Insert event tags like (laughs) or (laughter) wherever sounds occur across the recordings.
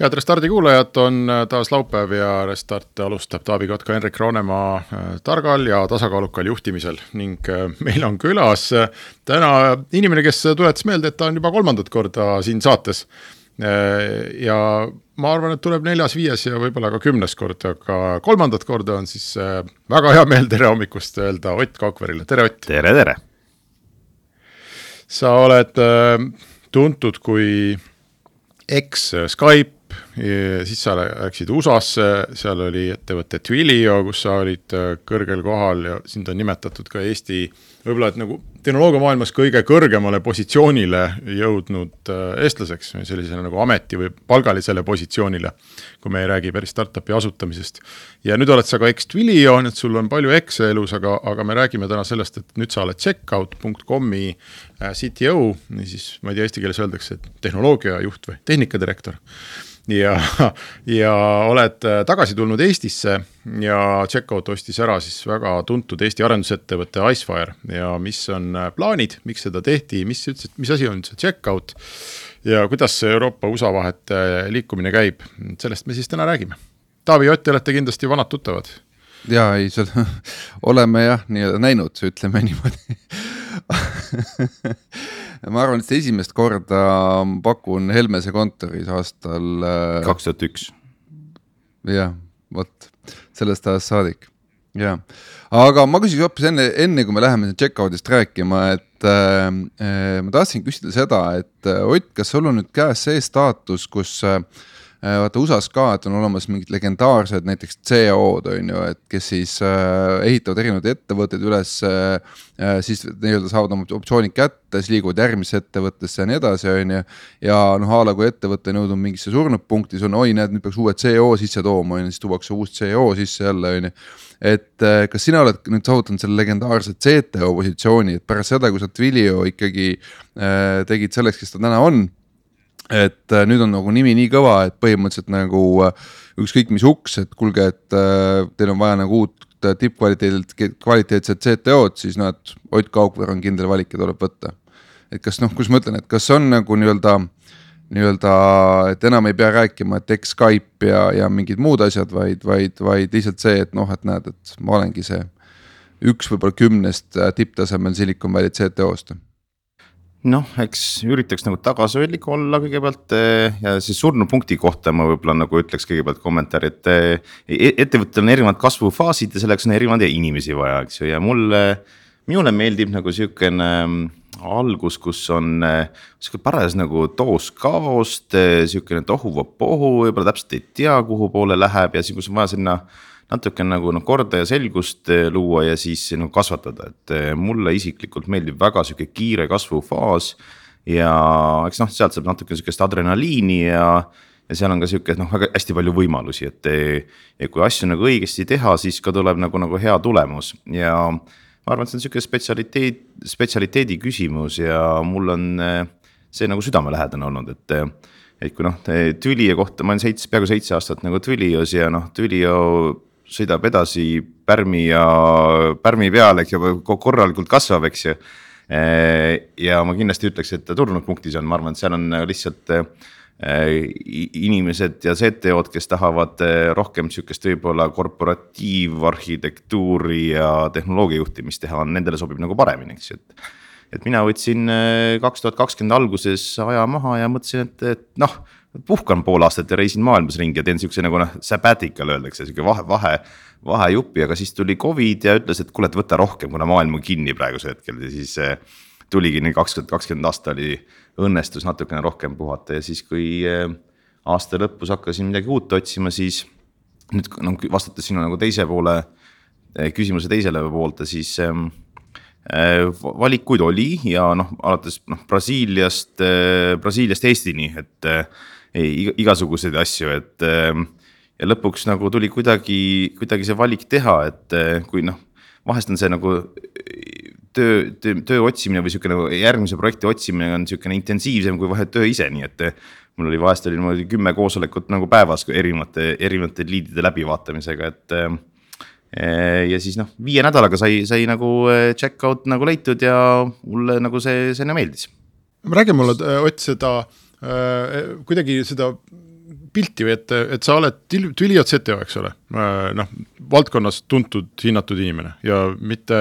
head Restardi kuulajad, on äh, taas laupäev ja Restart alustab Taavi Kotka, Henrik Roonemaa äh, targal ja tasakaalukal juhtimisel ning äh, meil on külas täna inimene, kes tuletas meelde, et ta on juba kolmandat korda siin saates. ja ma arvan, et tuleb neljas-viies ja võib-olla ka kümnes kord, aga kolmandat korda on siis väga hea meel tere hommikust öelda Ott Kaukverile, tere Ott. tere, tere. sa oled tuntud kui eks-Skype siis sa läksid USA-sse, seal oli ettevõte Twilio, kus sa olid äh, kõrgel kohal ja sind on nimetatud ka Eesti võib-olla, et nagu tehnoloogiamaailmas kõige kõrgemale positsioonile jõudnud äh, eestlaseks, sellisele nagu ameti või palgalisele positsioonile, kui me ei räägi päris startup'i asutamisest. ja nüüd oled sa ka ex-Twilio, nii et sul on palju ekse elus, aga, aga me räägime täna sellest, et nüüd sa oled checkout.com'i äh, CTO, niisiis ma ei tea, eesti keeles öeldakse, tehnoloogiajuht või tehnikadirektor ja, ja oled tagasi tulnud Eestisse ja Checkout ostis ära siis väga tuntud Eesti arendusettevõtte Icefire. Ja mis on plaanid, miks seda tehti, mis üldse, mis asi on üldse Checkout? Ja kuidas see Euroopa USA vahet liikumine käib, sellest me siis täna räägime. Taavi ja Ott, te olete kindlasti vanad tuttavad. Ja ei, seda (laughs) oleme jah, nii-öelda näinud, ütleme niimoodi (laughs) ma arvan, et esimest korda pakun Helmese kontoris aastal. Äh, kaks tuhat üks. jah, vot sellest ajast saadik, ja. aga ma küsiks hoopis enne, enne kui me läheme checkout'ist rääkima, et äh, äh, ma tahtsin küsida seda, et äh, Ott, kas sul on nüüd käes see staatus, kus Äh, vaata USA-s ka, et on olemas mingid legendaarsed näiteks CEO-d on ju, et kes siis äh, ehitavad erinevaid ettevõtteid üles äh,. äh siis nii-öelda saavad oma optsioonid kätte, siis liiguvad järgmisse ettevõttesse ja nii edasi, on ju. ja noh, a la kui ettevõte on jõudnud mingisse surnud punkti, siis on oi, näed, nüüd peaks uue CEO sisse tooma, on ju, siis tuuakse uus CEO sisse jälle, on ju et äh, kas sina oled nüüd saavutanud selle legendaarse CTO positsiooni, et pärast seda, kui sa Twilio ikkagi äh, tegid selleks, kes ta täna on et äh, nüüd on nagu nimi nii kõva, et põhimõtteliselt nagu äh, ükskõik mis uks, et kuulge, et äh, teil on vaja nagu uut tippkvaliteedilt, kvaliteetset CTO-d, siis noh, et Ott Kaupver on kindel valik ja tuleb võtta. et kas noh, kus ma ütlen, et kas on nagu nii-öelda, nii-öelda, et enam ei pea rääkima, et eks Skype ja, ja mingid muud asjad, vaid, vaid, vaid lihtsalt see, et noh, et näed, et ma olengi see üks võib-olla kümnest tipptasemel Silicon Valley CTO-st noh, eks üritaks nagu tagasihoidlik olla kõigepealt eh, ja siis surnud punkti kohta ma võib-olla nagu ütleks kõigepealt kommentaari, et eh, e-, ettevõttel on erinevad kasvufaasid ja selleks on erinevaid inimesi vaja, eks ju, ja mulle. minule meeldib nagu sihukene mm, algus, kus on eh, sihuke paras nagu toos kaost, sihukene tohuvapohu, võib-olla täpselt ei tea, kuhu poole läheb ja siis, kus on vaja sinna natuke nagu noh, korda ja selgust eh, luua ja siis nagu kasvatada, et eh, mulle isiklikult meeldib väga sihuke kiire kasvufaas. ja eks noh, sealt saab natuke sihukest adrenaliini ja, ja seal on ka sihuke noh, väga hästi palju võimalusi, et. Ja kui asju nagu õigesti teha, siis ka tuleb nagu, nagu hea tulemus ja ma arvan, et see on sihuke spetsialiteet, spetsialiteedi küsimus ja mul on see nagu südamelähedane olnud, et et kui noh, Twilio kohta, ma olen seitse, peaaegu seitse aastat nagu Twilios ja noh, Twilio sõidab edasi pärmi ja pärmi peal, eks ju, korralikult kasvab, eks ju. ja ma kindlasti ütleks, et ta turnud punktis on, ma arvan, et seal on lihtsalt inimesed ja CTO-d, kes tahavad rohkem sihukest võib-olla korporatiivarhitektuuri ja tehnoloogia juhtimist teha, nendele sobib nagu paremini, eks ju, et et mina võtsin kaks tuhat kakskümmend alguses aja maha ja mõtlesin, et, et noh puhkan pool aastat ja reisin maailmas ringi ja teen siukse nagu noh, sabbatical öeldakse, sihuke vahe, vahe, vahejupi, aga siis tuli Covid ja ütles, et kuule, et võta rohkem, kuna maailm on kinni praegusel hetkel. Ja siis eh, tuligi nii kaks tuhat kakskümmend aasta oli, õnnestus natukene rohkem puhata ja siis, kui eh, aasta lõpus hakkasin midagi uut otsima, siis nüüd noh, vastates sinu nagu teise poole, eh, küsimuse teisele poolte, siis ehm, valikuid oli ja noh, alates noh Brasiiliast, Brasiiliast Eestini, et igasuguseid asju, et ähm, ja lõpuks nagu tuli kuidagi, kuidagi see valik teha, et äh, kui noh, vahest on see nagu töö, töö, töö otsimine või sihuke nagu järgmise projekti otsimine on sihukene intensiivsem kui vahet töö ise, nii et. mul oli vahest oli niimoodi kümme koosolekut nagu päevas erinevate, erinevate liidide läbivaatamisega, et. ja siis noh, viie nädalaga sai, sai nagu check out nagu leitud ja mulle nagu see, see meeldis. räägi mulle, Ott, seda kuidagi seda pilti või et, et sa oled Twilio CTO, eks ole, noh, valdkonnas tuntud, hinnatud inimene ja mitte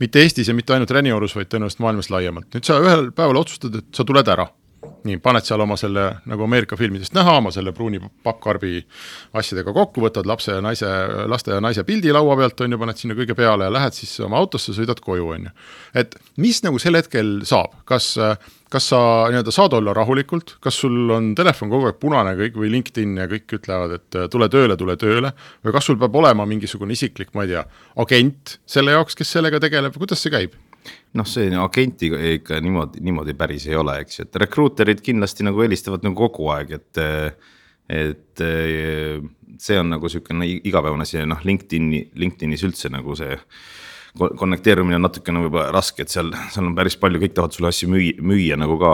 mitte Eestis ja mitte ainult Räniorus, vaid tõenäoliselt maailmas laiemalt. nüüd sa ühel päeval otsustad, et sa tuled ära. Nii, paned seal oma selle, nagu Ameerika filmidest näha, oma selle pruuni pappkarbi asjadega kokku, võtad lapse ja naise, laste ja naise pildi laua pealt, on ju, paned sinna kõige peale ja lähed siis oma autosse, sõidad koju, on ju. et mis nagu sel hetkel saab, kas kas sa nii-öelda saad olla rahulikult, kas sul on telefon kogu aeg punane kõik või LinkedIn ja kõik ütlevad, et äh, tule tööle, tule tööle. või kas sul peab olema mingisugune isiklik, ma ei tea, agent selle jaoks, kes sellega tegeleb, kuidas see käib? Noh, see agenti ikka niimoodi, niimoodi päris ei ole, eks ju, et rekruuterid kindlasti nagu helistavad nagu kogu aeg, et. et see on nagu sihukene igapäevane asi, noh LinkedIn'i, LinkedInis üldse nagu see konnekteerumine on natukene võib-olla raske, et seal, seal on päris palju, kõik tahavad sulle asju müüa, müüa nagu ka.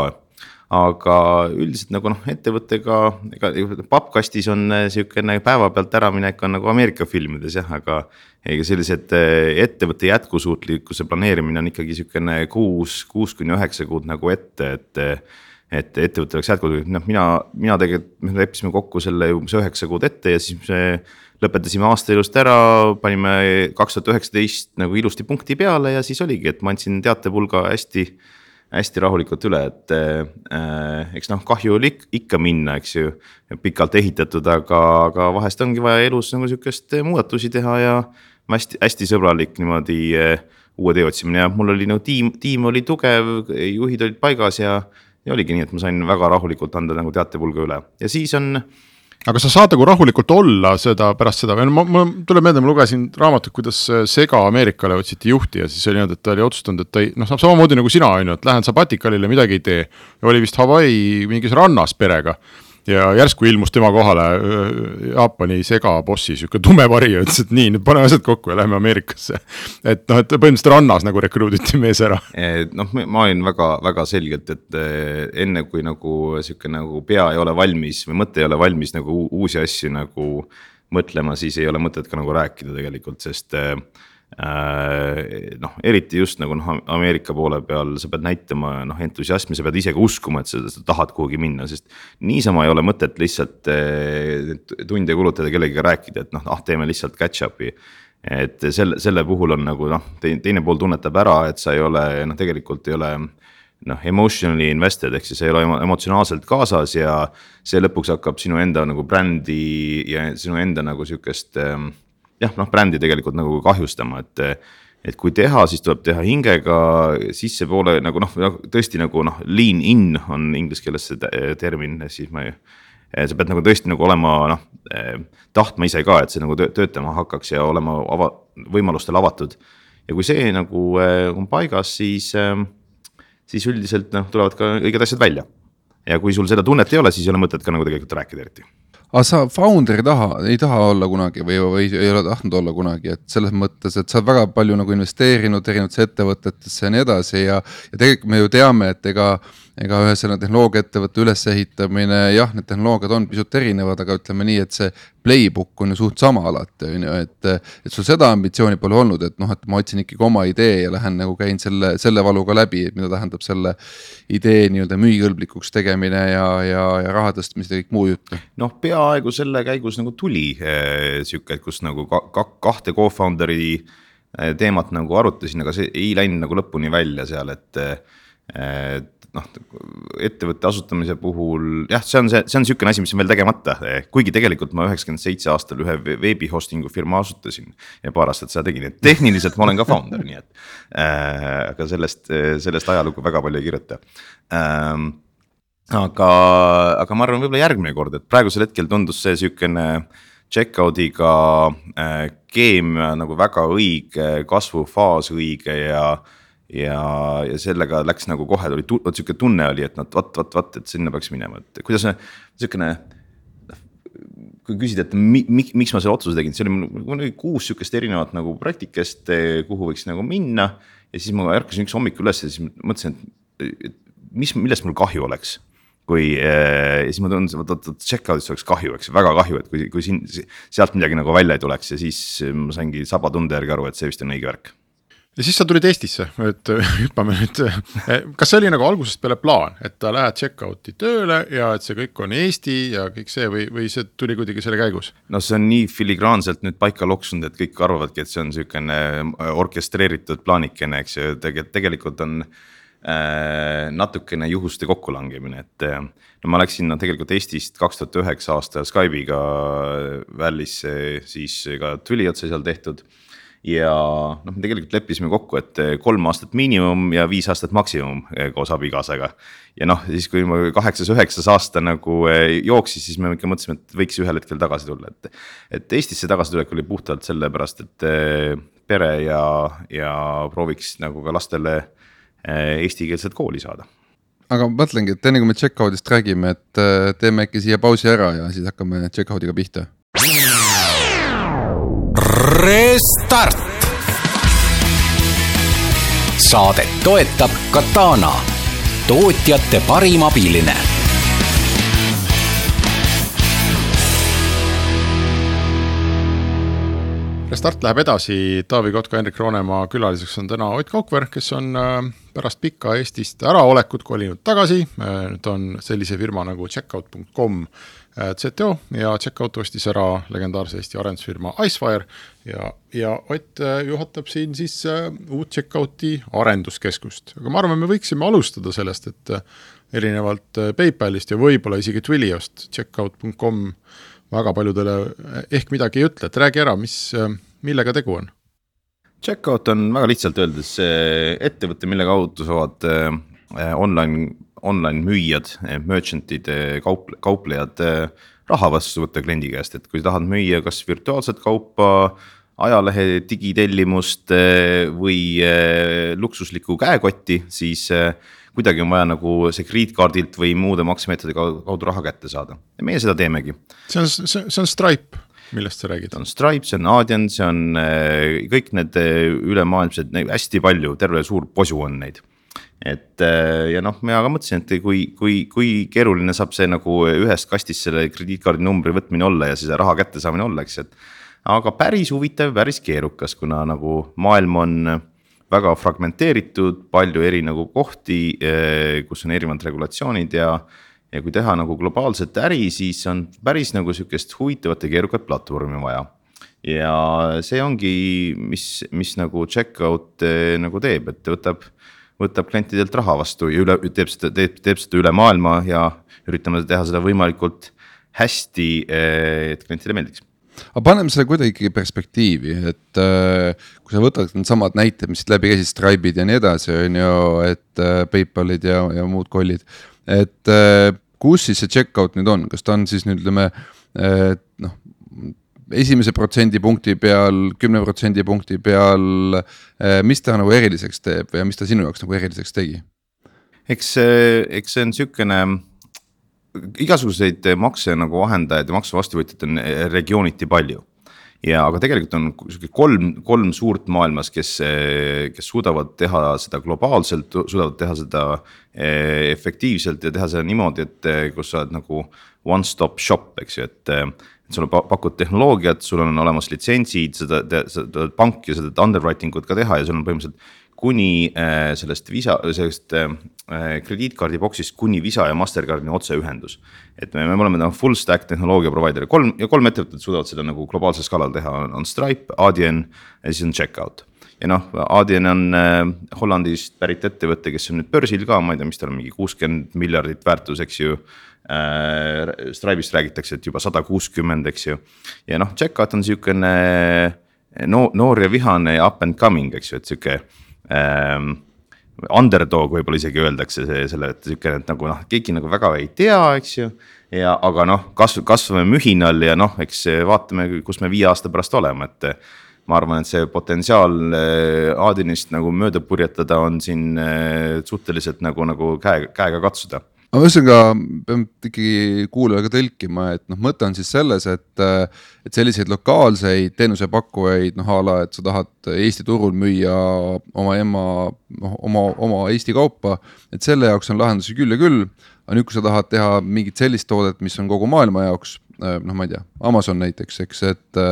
Aga üldiselt nagu noh, ettevõttega, ega pappkastis on eh, sihukene päevapealt äraminek on nagu Ameerika filmides jah, aga. ega sellised eh, ettevõtte jätkusuutlikkuse planeerimine on ikkagi sihukene kuus, kuus kuni üheksa kuud nagu ette, et et ettevõte oleks jätkusuutlik, noh, mina, mina tegelikult, me leppisime kokku selle umbes üheksa kuud ette ja siis see lõpetasime aasta ilusti ära, panime kaks tuhat üheksateist nagu ilusti punkti peale ja siis oligi, et ma andsin teatepulga hästi, hästi rahulikult üle, et äh, eks noh, kahju oli ikka minna, eks ju. pikalt ehitatud, aga, aga vahest ongi vaja elus nagu sihukest muudatusi teha ja hästi, hästi sõbralik niimoodi äh, uue tee otsimine ja mul oli nagu tiim, tiim oli tugev, juhid olid paigas ja. ja oligi nii, et ma sain väga rahulikult anda nagu teatepulga üle ja siis on aga sa saad nagu rahulikult olla seda pärast seda ma, mul tuleb meelde, ma lugesin raamatut, kuidas Sega Ameerikale otsiti juhti ja siis oli niimoodi, et ta oli otsustanud, et ta ei noh, samamoodi nagu sina on ju, et lähen sabatikalile, midagi ei tee. ja oli vist Hawaii mingis rannas perega ja järsku ilmus tema kohale Jaapani segabossi sihuke tume vari ja ütles, et nii, nüüd paneme asjad kokku ja lähme Ameerikasse. et noh, et põhimõtteliselt rannas nagu rekruuditi mees ära. noh, ma olin väga-väga selgelt, et enne kui nagu sihuke nagu pea ei ole valmis või mõte ei ole valmis nagu uusi asju nagu mõtlema, siis ei ole mõtet ka nagu rääkida tegelikult, sest Äh, noh, eriti just nagu noh, Ameerika poole peal sa pead näitama noh entusiasmi, sa pead ise ka uskuma, et sa, sa tahad kuhugi minna, sest. niisama ei ole mõtet lihtsalt eh, tunde kulutada kellegagi rääkida, et noh, ah teeme lihtsalt catch-up'i. et selle, selle puhul on nagu noh, teine pool tunnetab ära, et sa ei ole noh, tegelikult ei ole noh, emotionally invested ehk siis ei ole emotsionaalselt kaasas ja see lõpuks hakkab sinu enda nagu brändi ja sinu enda nagu sihukest äh, jah, noh brändi tegelikult nagu kahjustama, et. et kui teha, siis tuleb teha hingega sissepoole nagu noh, tõesti nagu noh, lean in on inglise keeles see termin, siis ma ei sa pead nagu tõesti nagu olema noh, tahtma ise ka, et see nagu töötama hakkaks ja olema ava-, võimalustele avatud. ja kui see nagu eh, on paigas, siis, eh, siis üldiselt noh, tulevad ka õiged asjad välja. Ja kui sul seda tunnet ei ole, siis ei ole mõtet ka nagu tegelikult rääkida eriti aga sa founder ei taha, ei taha olla kunagi või, või ei ole tahtnud olla kunagi, et selles mõttes, et sa oled väga palju nagu investeerinud erinevatesse ettevõtetesse ja nii edasi ja. ja tegelikult me ju teame, et ega ega ühe selle tehnoloogiaettevõtte ülesehitamine, jah, need tehnoloogiad on pisut erinevad, aga ütleme nii, et see playbook on ju suht sama alati, on ju, et. et sul seda ambitsiooni pole olnud, et noh, et ma otsin ikkagi oma idee ja lähen nagu käin selle, selle valuga läbi, et mida tähendab selle idee nii-öelda müügikõlblikuks tegemine ja, ja, ja raha tõstmist ja kõik muu jutt. noh, peaaegu selle käigus nagu tuli eh, sihuke, kus nagu ka, ka, kahte co-founder'i eh, teemat nagu arutasin, aga see ei läinud nagu lõpuni välja seal, et et noh, ettevõtte asutamise puhul jah, see on see, see on sihukene asi, mis on veel tegemata, kuigi tegelikult ma üheksakümmend seitse aastal ühe veebi hosting'u firma asutasin. ja paar aastat seda tegin, et tehniliselt ma olen ka founder, nii et äh,, aga sellest, sellest ajalugu väga palju ei kirjuta ähm, aga, aga ma arvan, võib-olla järgmine kord, et praegusel hetkel tundus see sihukene checkout'iga äh, keemia nagu väga õige, kasvufaas õige ja ja, ja sellega läks nagu kohe tuli, vot sihuke tunne oli, et noh, vot, vot, vot, et sinna peaks minema, et kuidas sihukene kui küsida, et mi, mi, miks ma selle otsuse tegin, see oli mul oli kuus sihukest erinevat nagu praktikest, kuhu võiks nagu minna. ja siis ma ärkasin üks hommik üles ja siis mõtlesin, et mis, millest mul kahju oleks kui äh, ja siis ma tundsin, et vot, vot check-out'ist oleks kahju, eks. Väga kahju, et kui, kui siin sealt midagi nagu välja ei tuleks. Ja siis ma saingi saba tunde järgi aru, et see vist on õige värk ja siis sa tulid Eestisse, et (laughs) hüppame nüüd, kas see oli nagu algusest peale plaan, et lähed check-out'i tööle ja et see kõik on Eesti ja kõik see või, või see tuli kuidagi selle käigus? no see on nii filigraanselt nüüd paika loksunud, et kõik arvavadki, et see on sihukene orkestreeritud plaanikene, eks ju, tegelikult, on äh, natukene juhuste kokkulangemine, et äh, no ma läksin no, tegelikult Eestist kaks tuhat üheksa aasta Skype'iga Valley'sse, siis ka Twiliot sai seal tehtud ja noh, me tegelikult leppisime kokku, et eh, kolm aastat miinimum ja viis aastat maksimum eh, koos abikaasaga. ja noh, siis kui ma kaheksas-üheksas aasta nagu eh, jooksis, siis me ikka mõtlesime, et võiks ühel hetkel tagasi tulla, et. et Eestisse tagasitulek oli puhtalt sellepärast, et pere ja, ja prooviks nagu ka lastele eestikeelset kooli saada aga ma mõtlengi, et enne kui me check-out'ist räägime, et teeme äkki siia pausi ära ja siis hakkame check-out'iga pihta Restart. saadet toetab Katana, tootjate parim abiline. Restart läheb edasi, Taavi Kotka, Hendrik Roonemaa külaliseks on täna Ott Kaukver, kes on äh, pärast pikka Eestist äraolekut kolinud tagasi, äh, nüüd on sellise firma nagu checkout.com ZTO äh, ja Checkout ostis ära legendaarse Eesti arendusfirma Icefire ja, ja Ott äh, juhatab siin siis äh, uut Checkouti arenduskeskust, aga ma arvan, me võiksime alustada sellest, et erinevalt PayPalist ja võib-olla isegi Twiliost, checkout.com väga paljudele ehk midagi ei ütle, et räägi ära, mis, millega tegu on? Checkout on väga lihtsalt öeldes ettevõte, mille kaudu saavad online online müüjad, eh, merchant'id, kaup-, kauplejad eh, raha vastu võtta kliendi käest, et kui sa tahad müüa kas virtuaalset kaupa. ajalehe digitellimust eh, või luksuslikku käekotti, siis kuidagi on vaja nagu see krediitkaardilt või muude maksemeetodi kaudu raha kätte saada ja meie seda teemegi. see on, see, see on Stripe millest sa räägid? on Stripe, see on Adyen, see on kõik need ülemaailmsed, hästi palju, terve suur posu on neid et äh, ja noh, mina ka mõtlesin, et kui, kui, kui keeruline saab see nagu ühest kastist selle krediitkaardi numbri võtmine olla ja siis raha kättesaamine olla, eks, et. aga päris huvitav, päris keerukas, kuna nagu maailm on väga fragmenteeritud, palju eri nagu kohti, äh, kus on erinevad regulatsioonid ja. ja kui teha nagu globaalset äri, siis on päris nagu sihukest huvitavat ja keerukat platvormi vaja ja see ongi, mis, mis nagu checkout äh, nagu teeb, et võtab võtab klientidelt raha vastu ja üle, teeb seda, teeb, teeb seda üle maailma ja üritame teha seda võimalikult hästi, eh, et klientidele meeldiks aga paneme selle kuidagi perspektiivi, et äh, kui sa võtad needsamad näited, mis läbi käisid, Stripe'id ja nii edasi, on ju, et äh, PayPal'id ja, ja muud kollid. et äh, kus siis see checkout nüüd on, kas ta on siis nüüd ütleme noh esimese protsendipunkti peal, kümne protsendipunkti peal. Eh, mis ta nagu eriliseks teeb ja mis ta sinu jaoks nagu eriliseks tegi? eks, eks see on sihukene igasuguseid makse nagu vahendajaid ja maksu vastuvõtjaid on regiooniti palju. ja aga tegelikult on sihuke kolm, kolm suurt maailmas, kes, kes suudavad teha seda globaalselt, suudavad teha seda eh, efektiivselt ja teha seda niimoodi, et kus sa oled nagu one stop shop, eks ju, et sul pakud tehnoloogiat, sul on olemas litsentsid, seda, seda panki ja seda underwriting ut ka teha ja sul on põhimõtteliselt kuni äh, sellest Visa, sellest äh, krediitkaardi box'ist kuni Visa ja Mastercardini otseühendus. et me, me oleme nagu full stack tehnoloogia provider, kolm ja kolm ettevõtet suudavad seda nagu globaalsel skaalal teha, on Stripe, Adyen ja siis on Checkout. Ja noh, Adyen on äh, Hollandist pärit ettevõte, kes on nüüd börsil ka, ma ei tea, mis tal on mingi kuuskümmend miljardit väärtus, eks ju äh,. Stripe'ist räägitakse, et juba sada kuuskümmend, eks ju. ja noh, checkout on sihukene no, noor ja vihane ja up and coming, eks ju, et sihuke ähm, underdog võib-olla isegi öeldakse see selle, et et nagu noh, keegi nagu väga ei tea, eks ju. ja aga noh, kasv, kasvame mühinal ja noh, eks vaatame, kus me viie aasta pärast oleme, et ma arvan, et see potentsiaal Aadinist nagu mööda purjetada on siin suhteliselt nagu, nagu käe, käega katsuda aga ühesõnaga peame ikkagi kuulajale ka tõlkima, et noh, mõte on siis selles, et, et selliseid lokaalseid teenusepakkujaid noh a la, et sa tahad Eesti turul müüa oma ema, noh oma, oma Eesti kaupa. et selle jaoks on lahendusi küll ja küll, aga nüüd, kui sa tahad teha mingit sellist toodet, mis on kogu maailma jaoks noh, ma ei tea, Amazon näiteks, eks, et,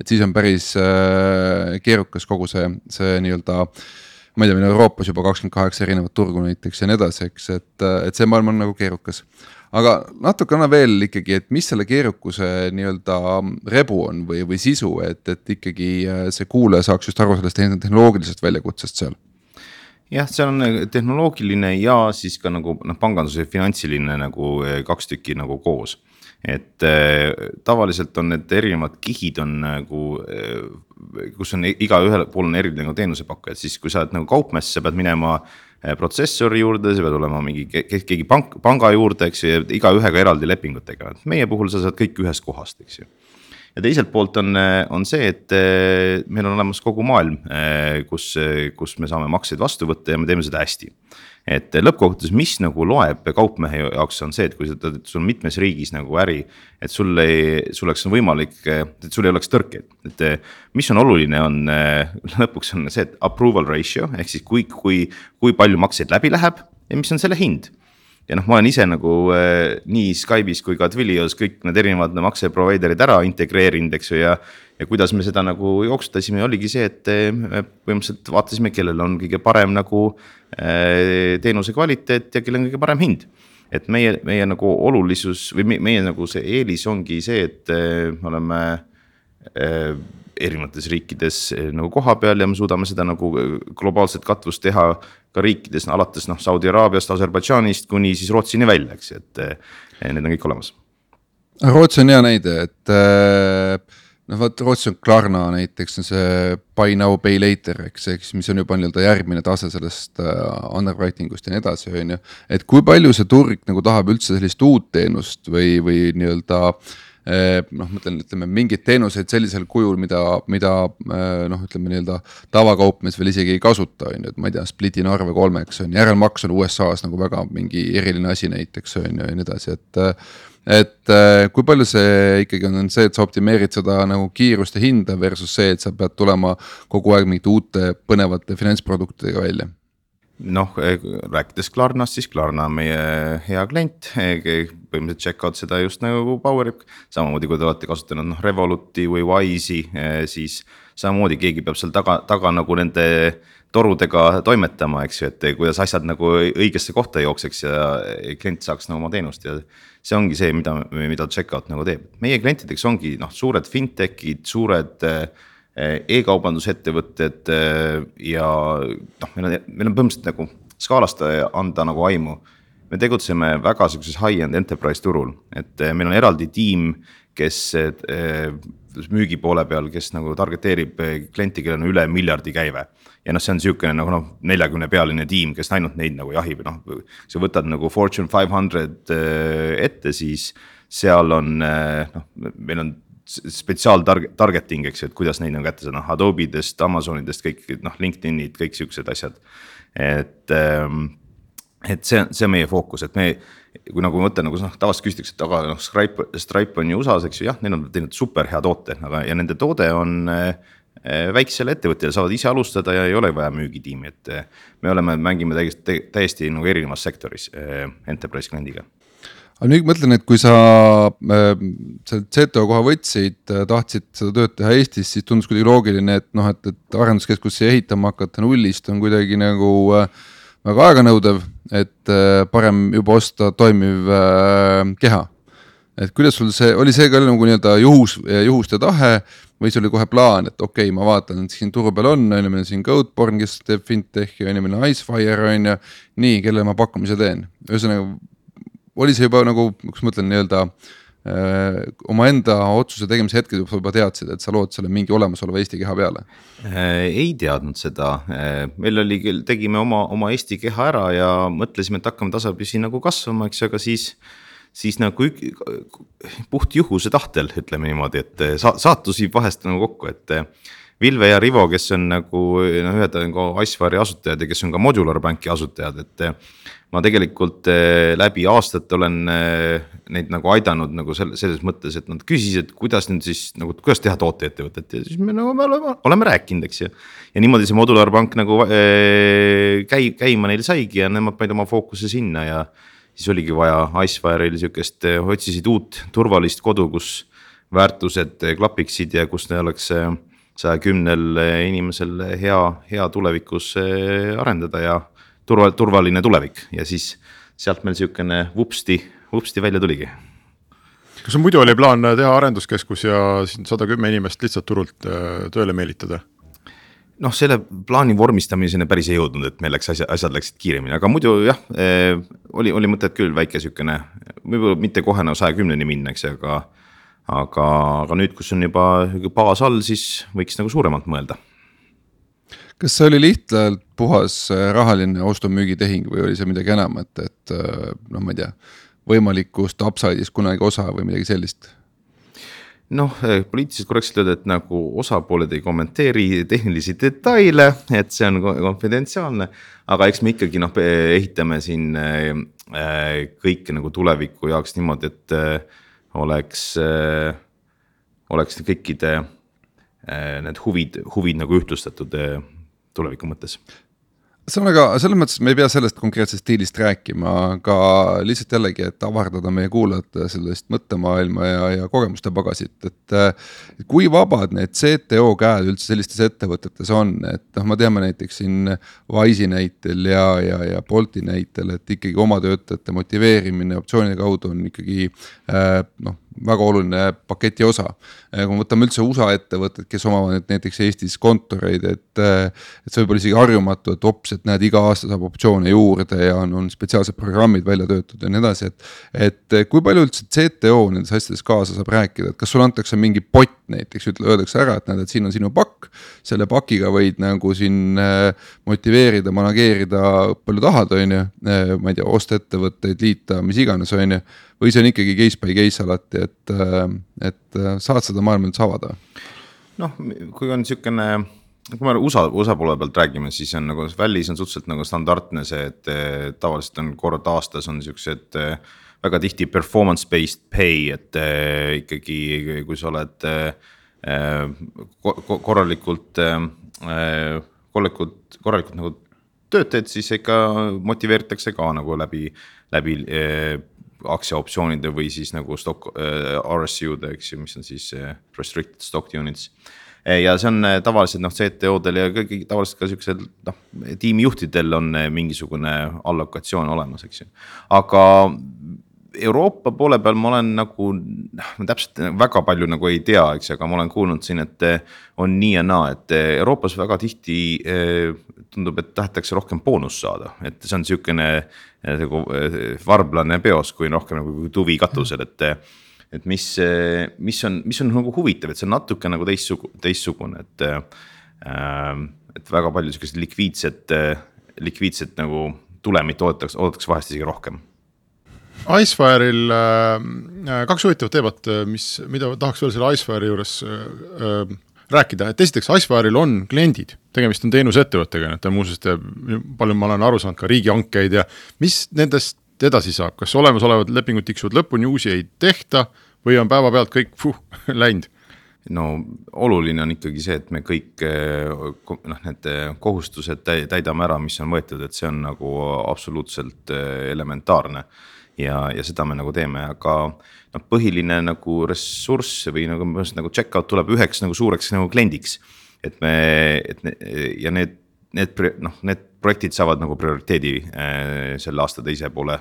et siis on päris äh, keerukas kogu see, see nii-öelda äh, ma ei tea, meil on Euroopas juba kakskümmend kaheksa erinevat turgu näiteks ja nii edasi, eks, et, et see maailm on nagu keerukas. aga natuke anna veel ikkagi, et mis selle keerukuse nii-öelda rebu on või, või sisu, et, et ikkagi äh, see kuulaja saaks just aru sellest tehnoloogilisest väljakutsest seal jah, see on äh, tehnoloogiline ja siis ka nagu noh, panganduse finantsiline nagu äh, kaks tükki nagu koos et äh, tavaliselt on need erinevad kihid on nagu äh,, kus on igaühel pool on erinev nagu teenusepakkujad, siis kui sa oled nagu kaupmees, sa pead minema äh, protsessori juurde, sa pead olema mingi keegi pank, panga juurde, eks ju, ja igaühega eraldi lepingutega, et meie puhul sa saad kõik ühest kohast, eks ju. Ja teiselt poolt on, on see, et meil on olemas kogu maailm, kus, kus me saame makseid vastu võtta ja me teeme seda hästi et lõppkokkuvõttes, mis nagu loeb kaupmehe jaoks on see, et kui sa, sul on mitmes riigis nagu äri. et sul ei, sul oleks võimalik, et sul ei oleks tõrkeid, et mis on oluline, on (laughs) lõpuks on see, et approval ratio ehk siis kui, kui, kui palju makseid läbi läheb ja mis on selle hind ja noh, ma olen ise nagu äh, nii Skype'is kui ka Twilios kõik need erinevad makse provider'id ära integreerinud, eks ju, ja. ja kuidas me seda nagu jooksutasime, oligi see, et me põhimõtteliselt vaatasime, kellel on kõige parem nagu äh, teenuse kvaliteet ja kellel on kõige parem hind et meie, meie nagu olulisus või meie, meie nagu see eelis ongi see, et äh, me oleme äh, erinevates riikides eh, nagu kohapeal ja me suudame seda nagu eh, globaalset katvust teha ka riikides alates noh, Saudi Araabiast, Aserbaidžaanist kuni siis Rootsini välja, eks, et eh, need on kõik olemas. Rootsi on hea näide, et noh, vot Rootsi on Klarna näiteks on see buy now, pay later, eks, eks, mis on juba nii-öelda järgmine tase sellest underwriting ust ja nii edasi, on ju. et kui palju see turg nagu tahab üldse sellist uut teenust või, või nii-öelda äh, noh, ma ütlen, ütleme mingeid teenuseid sellisel kujul, mida, mida eh, noh, ütleme nii-öelda tavakaupmees veel isegi ei kasuta, on ju, et ma ei tea, splitin arve kolmeks on ju, järelmaks on USA-s nagu väga mingi eriline asi näiteks on ju ja nii edasi, et. et eh, kui palju see ikkagi on, on see, et sa optimeerid seda nagu kiirust ja hinda versus see, et sa pead tulema kogu aeg mingite uute põnevate finantsproduktidega välja noh, eh, rääkides Klarnast, siis Klarna on meie hea klient, eh, põhimõtteliselt check out seda just nagu Powerip. samamoodi, kui te olete kasutanud noh Revoluti või Wise'i, eh, siis samamoodi keegi peab seal taga, taga nagu nende torudega toimetama, eks ju, et kuidas asjad nagu õigesse kohta jookseks ja klient saaks nagu oma teenust ja. see ongi see, mida, mida checkout nagu teeb, meie klientideks ongi noh, suured fintech'id, suured äh, e-kaubandusettevõtted eh, ja noh, meil on, meil on põhimõtteliselt nagu skaalast anda nagu aimu. me tegutseme väga sihukeses high-end enterprise turul, et eh, meil on eraldi tiim, kes müügi poole peal, kes nagu target eerib klienti, kellel on üle miljardi käive. ja noh, see on sihukene nagu noh, neljakümne pealine tiim, kes ainult neid nagu jahib, noh. sa võtad nagu Fortune five hundred ette, siis seal on noh, meil on spetsiaal targeting, eks ju, et kuidas neid nagu kätte saada, noh Adobe'dest, Amazonidest kõik noh, LinkedInid, kõik siuksed asjad. et, ähm, et see, see on meie fookus, et me, kui nagu ma mõtlen nagu noh, tavaliselt küsitakse, et aga noh, Stripe, Stripe on ju USA-s, eks ju, jah, neil on teinud super hea toote, aga ja nende toode on äh, väiksele ettevõttele saavad ise alustada ja ei ole vaja müügitiimi, et äh, me oleme, mängime täiesti, täiesti nagu erinevas sektoris äh, enterprise kliendiga aga nüüd mõtlen, et kui sa äh, selle CTO koha võtsid, äh, tahtsid seda tööd teha Eestis, siis tundus kuidagi loogiline, et noh, et, et arenduskeskusse ehitama hakata nullist on kuidagi nagu äh, väga aeganõudev, et äh, parem juba osta toimiv äh, keha. et kuidas sul see, oli see ka nagu nii-öelda juhus, juhuste tahe või see oli kohe plaan, et okei okay,, ma vaatan, et siin turu peal on, on ju, meil on siin Goatborn, kes teeb fintechi, on ju, meil on Icefire on ju, nii, kellele ma pakkumise teen, ühesõnaga oli see juba nagu, kuidas ma ütlen, nii-öelda äh, omaenda otsuse tegemise hetkel juba, teadsid, et sa lood selle mingi olemasoleva Eesti keha peale äh,? ei teadnud seda äh,, meil oli küll, tegime oma, oma Eesti keha ära ja mõtlesime, et hakkame tasapisi nagu kasvama, eks ju, aga siis siis nagu puht juhuse tahtel, ütleme niimoodi, et sa, saatus viib vahest nagu kokku, et Vilve ja Rivo, kes on nagu noh, ühed on ka Iceware'i asutajad ja kes on ka Modular Banki asutajad, et ma tegelikult eh, läbi aastate olen eh, neid nagu aidanud nagu selles, mõttes, et nad küsisid, kuidas nüüd siis nagu, kuidas teha tooteettevõtet ja siis me nagu me oleme, oleme rääkinud, eks ju. ja niimoodi see Modular Bank nagu äh, käi-, käima neil saigi ja nemad panid oma fookuse sinna ja. siis oligi vaja Icefire'il sihukest, otsisid uut turvalist kodu, kus väärtused klapiksid ja kus neil oleks saja kümnel inimesel hea, hea tulevikus arendada ja turva, turvaline tulevik ja siis sealt meil sihukene vupsti, vupsti välja tuligi. kas sul muidu oli plaan teha arenduskeskus ja siin sada kümme inimest lihtsalt turult äh, tööle meelitada? noh, selle plaani vormistamiseni päris ei jõudnud, et meil läks asja, asjad läksid kiiremini, aga muidu jah eh,, oli, oli mõtet küll väike sihukene, võib-olla mitte kohe nagu saja kümneni minna, eks, aga. Aga, aga nüüd, kus on juba baas all, siis võiks nagu suuremalt mõelda kas see oli lihtsalt puhas äh, rahaline ostu-müügitehing või oli see midagi enamat, et äh, noh, ma ei tea, võimalikust upside'ist kunagi osa või midagi sellist? noh, äh, poliitiliselt korrektselt öelda, et nagu osapooled ei kommenteeri tehnilisi detaile, et see on konfidentsiaalne. aga eks me ikkagi noh, ehitame siin kõike nagu tuleviku jaoks niimoodi, et oleks, oleks kõikide need huvid, huvid nagu ühtlustatud tuleviku mõttes ühesõnaga, selles mõttes me ei pea sellest konkreetsest stiilist rääkima, aga lihtsalt jällegi, et avardada meie kuulajate sellist mõttemaailma ja, ja kogemuste pagasit, et. kui vabad need CTO käed üldse sellistes ettevõtetes on, et noh, me teame näiteks siin Wise'i näitel ja, ja, ja Bolti näitel, et ikkagi oma töötajate motiveerimine optsioonide kaudu on ikkagi äh, noh väga oluline paketi osa. kui me võtame üldse USA ettevõtted, kes omavad näiteks Eestis kontoreid, et, et see võib olla isegi harjumatu, et ops, et näed, iga aasta saab optsioone juurde ja on, on spetsiaalsed programmid välja töötatud ja nii edasi, et. et kui palju üldse CTO nendes asjades kaasa saab rääkida, et kas sulle antakse mingi pott näiteks, ütle, öeldakse ära, et näed, et siin on sinu pakk. selle pakiga võid nagu siin äh, motiveerida, manageerida palju tahad, on ju, äh, ma ei tea, osta ettevõtteid, liita, mis iganes, on ju või see on ikkagi case by case alati, et, äh, et äh, saad seda maailma üldse avada? noh, kui on sihukene, kui me USA, USA poole pealt räägime, siis on nagu Valley's on suhteliselt nagu standardne see, et äh, tavaliselt on kord aastas on siuksed väga tihti performance based pay, et äh, ikkagi, kui sa oled äh, korralikult äh,, korralikult, korralikult nagu tööd teed, siis ikka motiveeritakse ka nagu läbi, läbi aktsiaoptsioonide või siis nagu stock RSU-de, eks ju, mis on siis restricted stock units. Ja see on tavaliselt noh, CTO-del ja kõigi tavaliselt ka siuksel noh, tiimijuhtidel on mingisugune allokatsioon olemas, eks ju. aga Euroopa poole peal ma olen nagu, noh, ma täpselt väga palju nagu ei tea, eks, aga ma olen kuulnud siin, et on nii ja naa, et Euroopas väga tihti tundub, et tahetakse rohkem boonust saada, et see on sihukene nagu varblane peos, kui rohkem nagu tuvi katusel, et. et mis, mis on, mis on nagu huvitav, et see on natuke nagu teistsugu-, teistsugune, et äh,. et väga palju sihukest likviidset, likviidset nagu tulemit oodatakse, oodatakse vahest isegi rohkem Icefire'il äh, kaks huvitavat teemat, mis, mida tahaks veel selle Icefire'i juures äh, rääkida, et esiteks Icefire'il on kliendid, tegemist on teenusettevõttega, ta muuseas teeb, palju ma olen aru saanud, ka riigihankeid ja mis nendest edasi saab, kas olemasolevad lepingud tiksuvad lõpuni, uusi ei tehta või on päevapealt kõik puh, (laughs) läinud? no oluline on ikkagi see, et me kõik noh, need kohustused täidame ära, mis on võetud, et see on nagu absoluutselt elementaarne ja, ja seda me nagu teeme, aga noh, põhiline nagu ressurss või nagu, nagu check-out tuleb üheks nagu suureks nagu kliendiks. et me, et ne, ja need, need noh, need projektid saavad nagu prioriteedi äh, selle aasta teise poole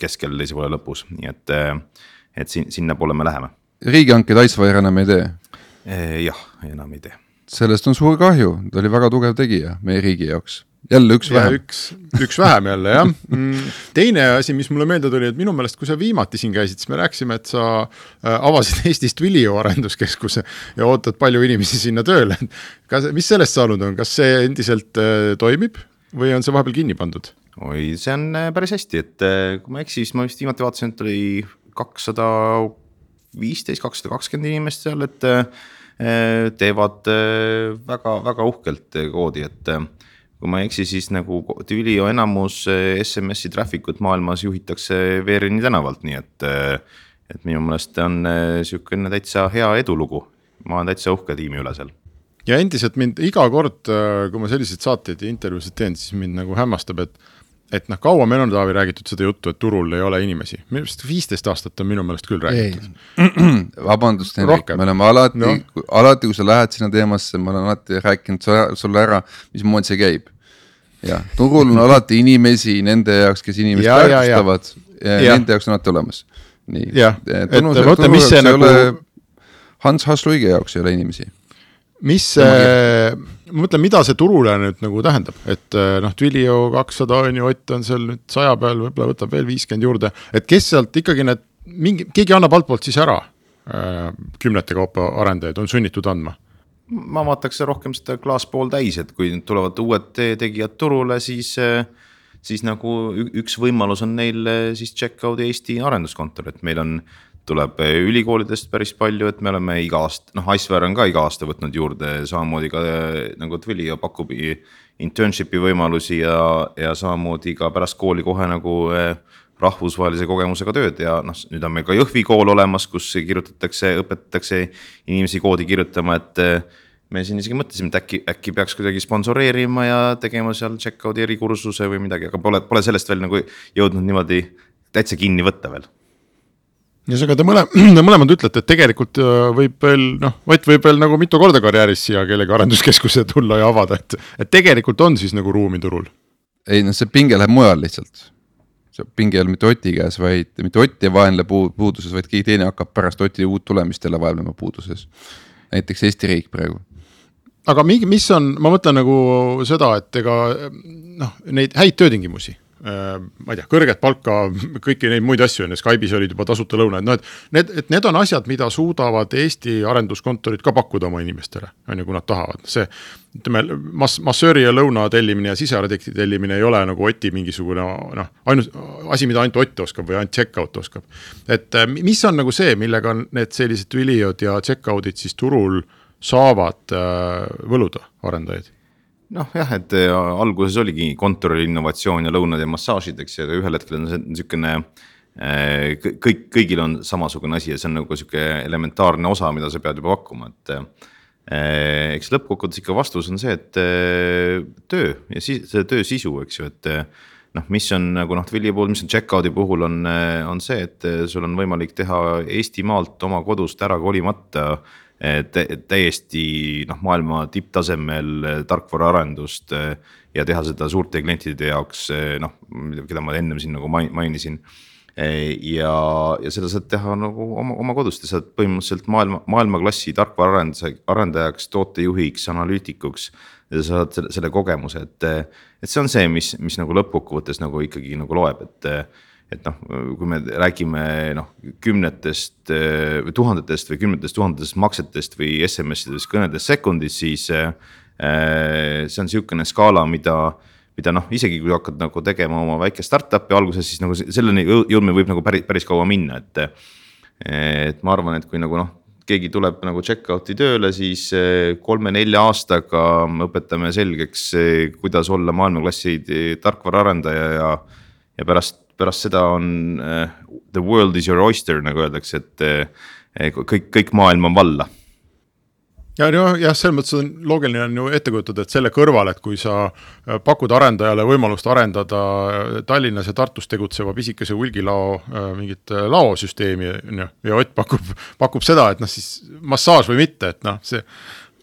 keskel, teise poole lõpus, nii et, äh, et siin, sinnapoole me läheme. riigihankeid Icewire enam ei tee? Äh, jah, enam ei tee. sellest on suur kahju, ta oli väga tugev tegija meie riigi jaoks jälle üks vähem. üks, üks vähem jälle jah mm,. teine asi, mis mulle meelde tuli, et minu meelest, kui sa viimati siin käisid, siis me rääkisime, et sa äh, avasid (laughs) Eestis Twilio arenduskeskuse ja ootad palju inimesi sinna tööle. kas, mis sellest saanud on, kas see endiselt äh, toimib või on see vahepeal kinni pandud? oi, see on äh, päris hästi, et kui ma ei eksi, siis ma vist viimati vaatasin, et oli kakssada viisteist, kakssada kakskümmend inimest seal, et teevad väga-väga uhkelt koodi, et kui ma ei eksi, siis nagu Twilio enamus SMS-i traffic ut maailmas juhitakse Veerini tänavalt, nii et. et minu meelest on sihukene täitsa hea edulugu, ma olen täitsa uhke tiimi üle seal ja endiselt mind iga kord, kui ma selliseid saateid ja intervjuusid teen, siis mind nagu hämmastab, et et noh, kaua meil on, Taavi, räägitud seda juttu, et turul ei ole inimesi, minu arust viisteist aastat on minu meelest küll räägitud. (clears throat) vabandust, Hendrik, me oleme alati no., alati, kui sa lähed sinna teemasse, ma olen alati rääkinud sulle ära, mismoodi see käib. jah, turul on alati inimesi nende jaoks, kes inimest väärtustavad ja, ja, ja nende jaoks on alati olemas. nii, et vaata, mis see nagu. Hans Hasluige jaoks ei ole inimesi mis see, ma mõtlen, mida see turule nüüd nagu tähendab, et äh, noh, Twilio kakssada on ju, Ott on seal nüüd saja peal, võib-olla võtab veel viiskümmend juurde, et kes sealt ikkagi need mingi, keegi annab altpoolt siis ära äh, kümnete kaupa arendajaid, on sunnitud andma? ma vaataks rohkem seda klaas pooltäis, et kui tulevad uued tegijad turule, siis äh, siis nagu üks võimalus on neil siis check out'i Eesti arenduskontor, et meil on tuleb eh, ülikoolidest päris palju, et me oleme iga aasta, noh, Icewear on ka iga aasta võtnud juurde, samamoodi ka eh, nagu Twilio pakub internship'i võimalusi ja, ja samamoodi ka pärast kooli kohe nagu eh, rahvusvahelise kogemusega tööd ja noh, nüüd on meil ka Jõhvi kool olemas, kus kirjutatakse, õpetatakse inimesi koodi kirjutama, et me siin isegi mõtlesime, et äkki, äkki peaks kuidagi sponsoreerima ja tegema seal check-out'i erikursuse või midagi, aga pole, pole sellest veel nagu jõudnud niimoodi täitsa kinni võtta veel ühesõnaga te mõle-, (clears throat) te mõlemad ütlete, et tegelikult äh, võib veel noh, Ott võib veel nagu mitu korda karjääris siia kellegi arenduskeskuse tulla ja avada, et, et tegelikult on siis nagu ruumi turul. ei noh, see pinge läheb mujal lihtsalt. see pinge ei ole mitte Oti käes, vaid mitte Ott ei vaenle puu-, puuduses, vaid keegi teine hakkab pärast Oti uut tulemist jälle vaevlema puuduses. näiteks Eesti riik praegu aga mingi, mis on, ma mõtlen nagu seda, et ega noh, neid häid töötingimusi ma ei tea, kõrget palka, kõiki neid muid asju, on ju, Skype'is olid juba tasuta lõunad, noh et need, et need on asjad, mida suudavad Eesti arenduskontorid ka pakkuda oma inimestele, on ju, kui nad tahavad, see ütleme, mass, massööri ja lõuna tellimine ja sisearhitekti tellimine ei ole nagu Oti mingisugune noh, ainus asi, mida ainult Ott oskab või ainult checkout oskab. et äh, mis on nagu see, millega need sellised Twiliod ja checkout'id siis turul saavad äh, võluda arendajaid noh jah, et äh, alguses oligi kontoril innovatsioon ja lõunad ja massaažid, eks ju, aga ühel hetkel on see niisugune äh, kõik, kõigil on samasugune asi ja see on nagu sihuke elementaarne osa, mida sa pead juba pakkuma, et. Äh, eks lõppkokkuvõttes ikka vastus on see, et töö ja siis see töö sisu, eks ju, et noh, mis on nagu noh, Twilli puhul, mis on checkout'i puhul on, on see, et sul on võimalik teha Eestimaalt oma kodust ära kolimata täiesti noh, maailma tipptasemel eh, tarkvaraarendust eh, ja teha seda suurte klientide jaoks eh, noh, keda ma ennem siin nagu mainisin. ja, ja seda saad teha nagu oma, oma kodust ja saad põhimõtteliselt maailma, maailmaklassi tarkvaraarendaja, arendajaks, tootejuhiks, analüütikuks. ja sa saad selle, selle kogemuse, et, et see on see, mis, mis nagu lõppkokkuvõttes nagu ikkagi nagu loeb, et et noh, kui me räägime noh, kümnetest või tuhandetest või kümnetest tuhandetest maksetest või SMS-idest kõnedest sekundis, siis äh,. see on sihukene skaala, mida, mida noh, isegi kui hakkad nagu tegema oma väike startup'i alguses, siis nagu selleni jõudmine võib nagu päris, päris kaua minna, et. et ma arvan, et kui nagu noh, keegi tuleb nagu check-out'i tööle, siis kolme-nelja aastaga õpetame selgeks, kuidas olla maailmaklassi tarkvaraarendaja ja, ja pärast pärast seda on uh, the world is your oyster, nagu öeldakse, et uh, kõik, kõik maailm on valla. Ja noh, jah, selles mõttes on loogiline on ju ette kujutada, et selle kõrval, et kui sa pakud arendajale võimalust arendada Tallinnas ja Tartus tegutseva pisikese hulgilao mingit laosüsteemi, on ju, ja Ott pakub, pakub seda, et noh, siis massaaž või mitte, et noh, see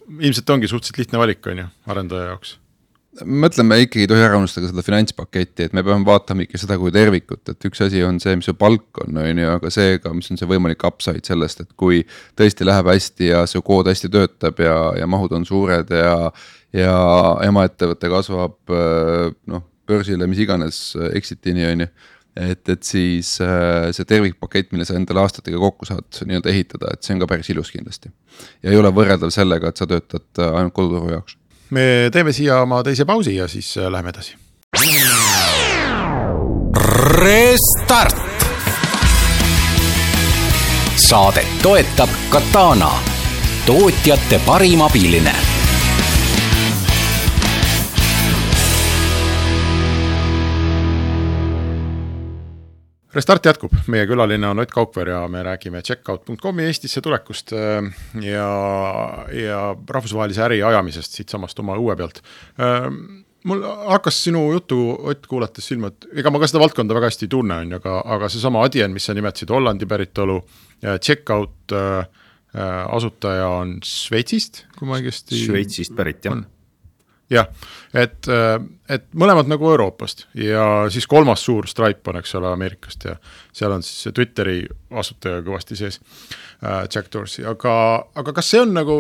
ilmselt ongi suhteliselt lihtne valik, on ju, arendaja jaoks mõtleme ikkagi ei tohi ära unustada seda finantspaketti, et me peame vaatama ikka seda kui tervikut, et üks asi on see, mis su palk on, on ju, aga see ka, mis on see võimalik upside sellest, et kui tõesti läheb hästi ja su kood hästi töötab ja, ja mahud on suured ja. ja emaettevõte kasvab noh, börsile, mis iganes exit'ini on ju et, et siis äh, see tervikpakett, mille sa endale aastatega kokku saad nii-öelda ehitada, et see on ka päris ilus kindlasti. ja ei ole võrreldav sellega, et sa töötad ainult koduturu jaoks me teeme siia oma teise pausi ja siis äh, läheme edasi. Restart. saadet toetab Katana. tootjate parim abiline Restart jätkub, meie külaline on Ott Kaupver ja me räägime checkout.com'i Eestisse tulekust äh, ja, ja rahvusvahelise äri ajamisest siitsamast oma õue pealt. Äh, mul hakkas sinu juttu, Ott, kuulates silma, et ega ma ka seda valdkonda väga hästi ei tunne, on ju, aga, aga seesama Adyen, mis sa nimetasid, Hollandi päritolu, checkout äh, asutaja on Šveitsist, kui ma õigesti. Šveitsist pärit jah jah, et, äh, et mõlemad nagu Euroopast ja siis kolmas suur Stripe on, eks ole, Ameerikast ja seal on siis Twitteri asutaja kõvasti sees äh,, Jack Dorsey, aga, aga kas see on nagu,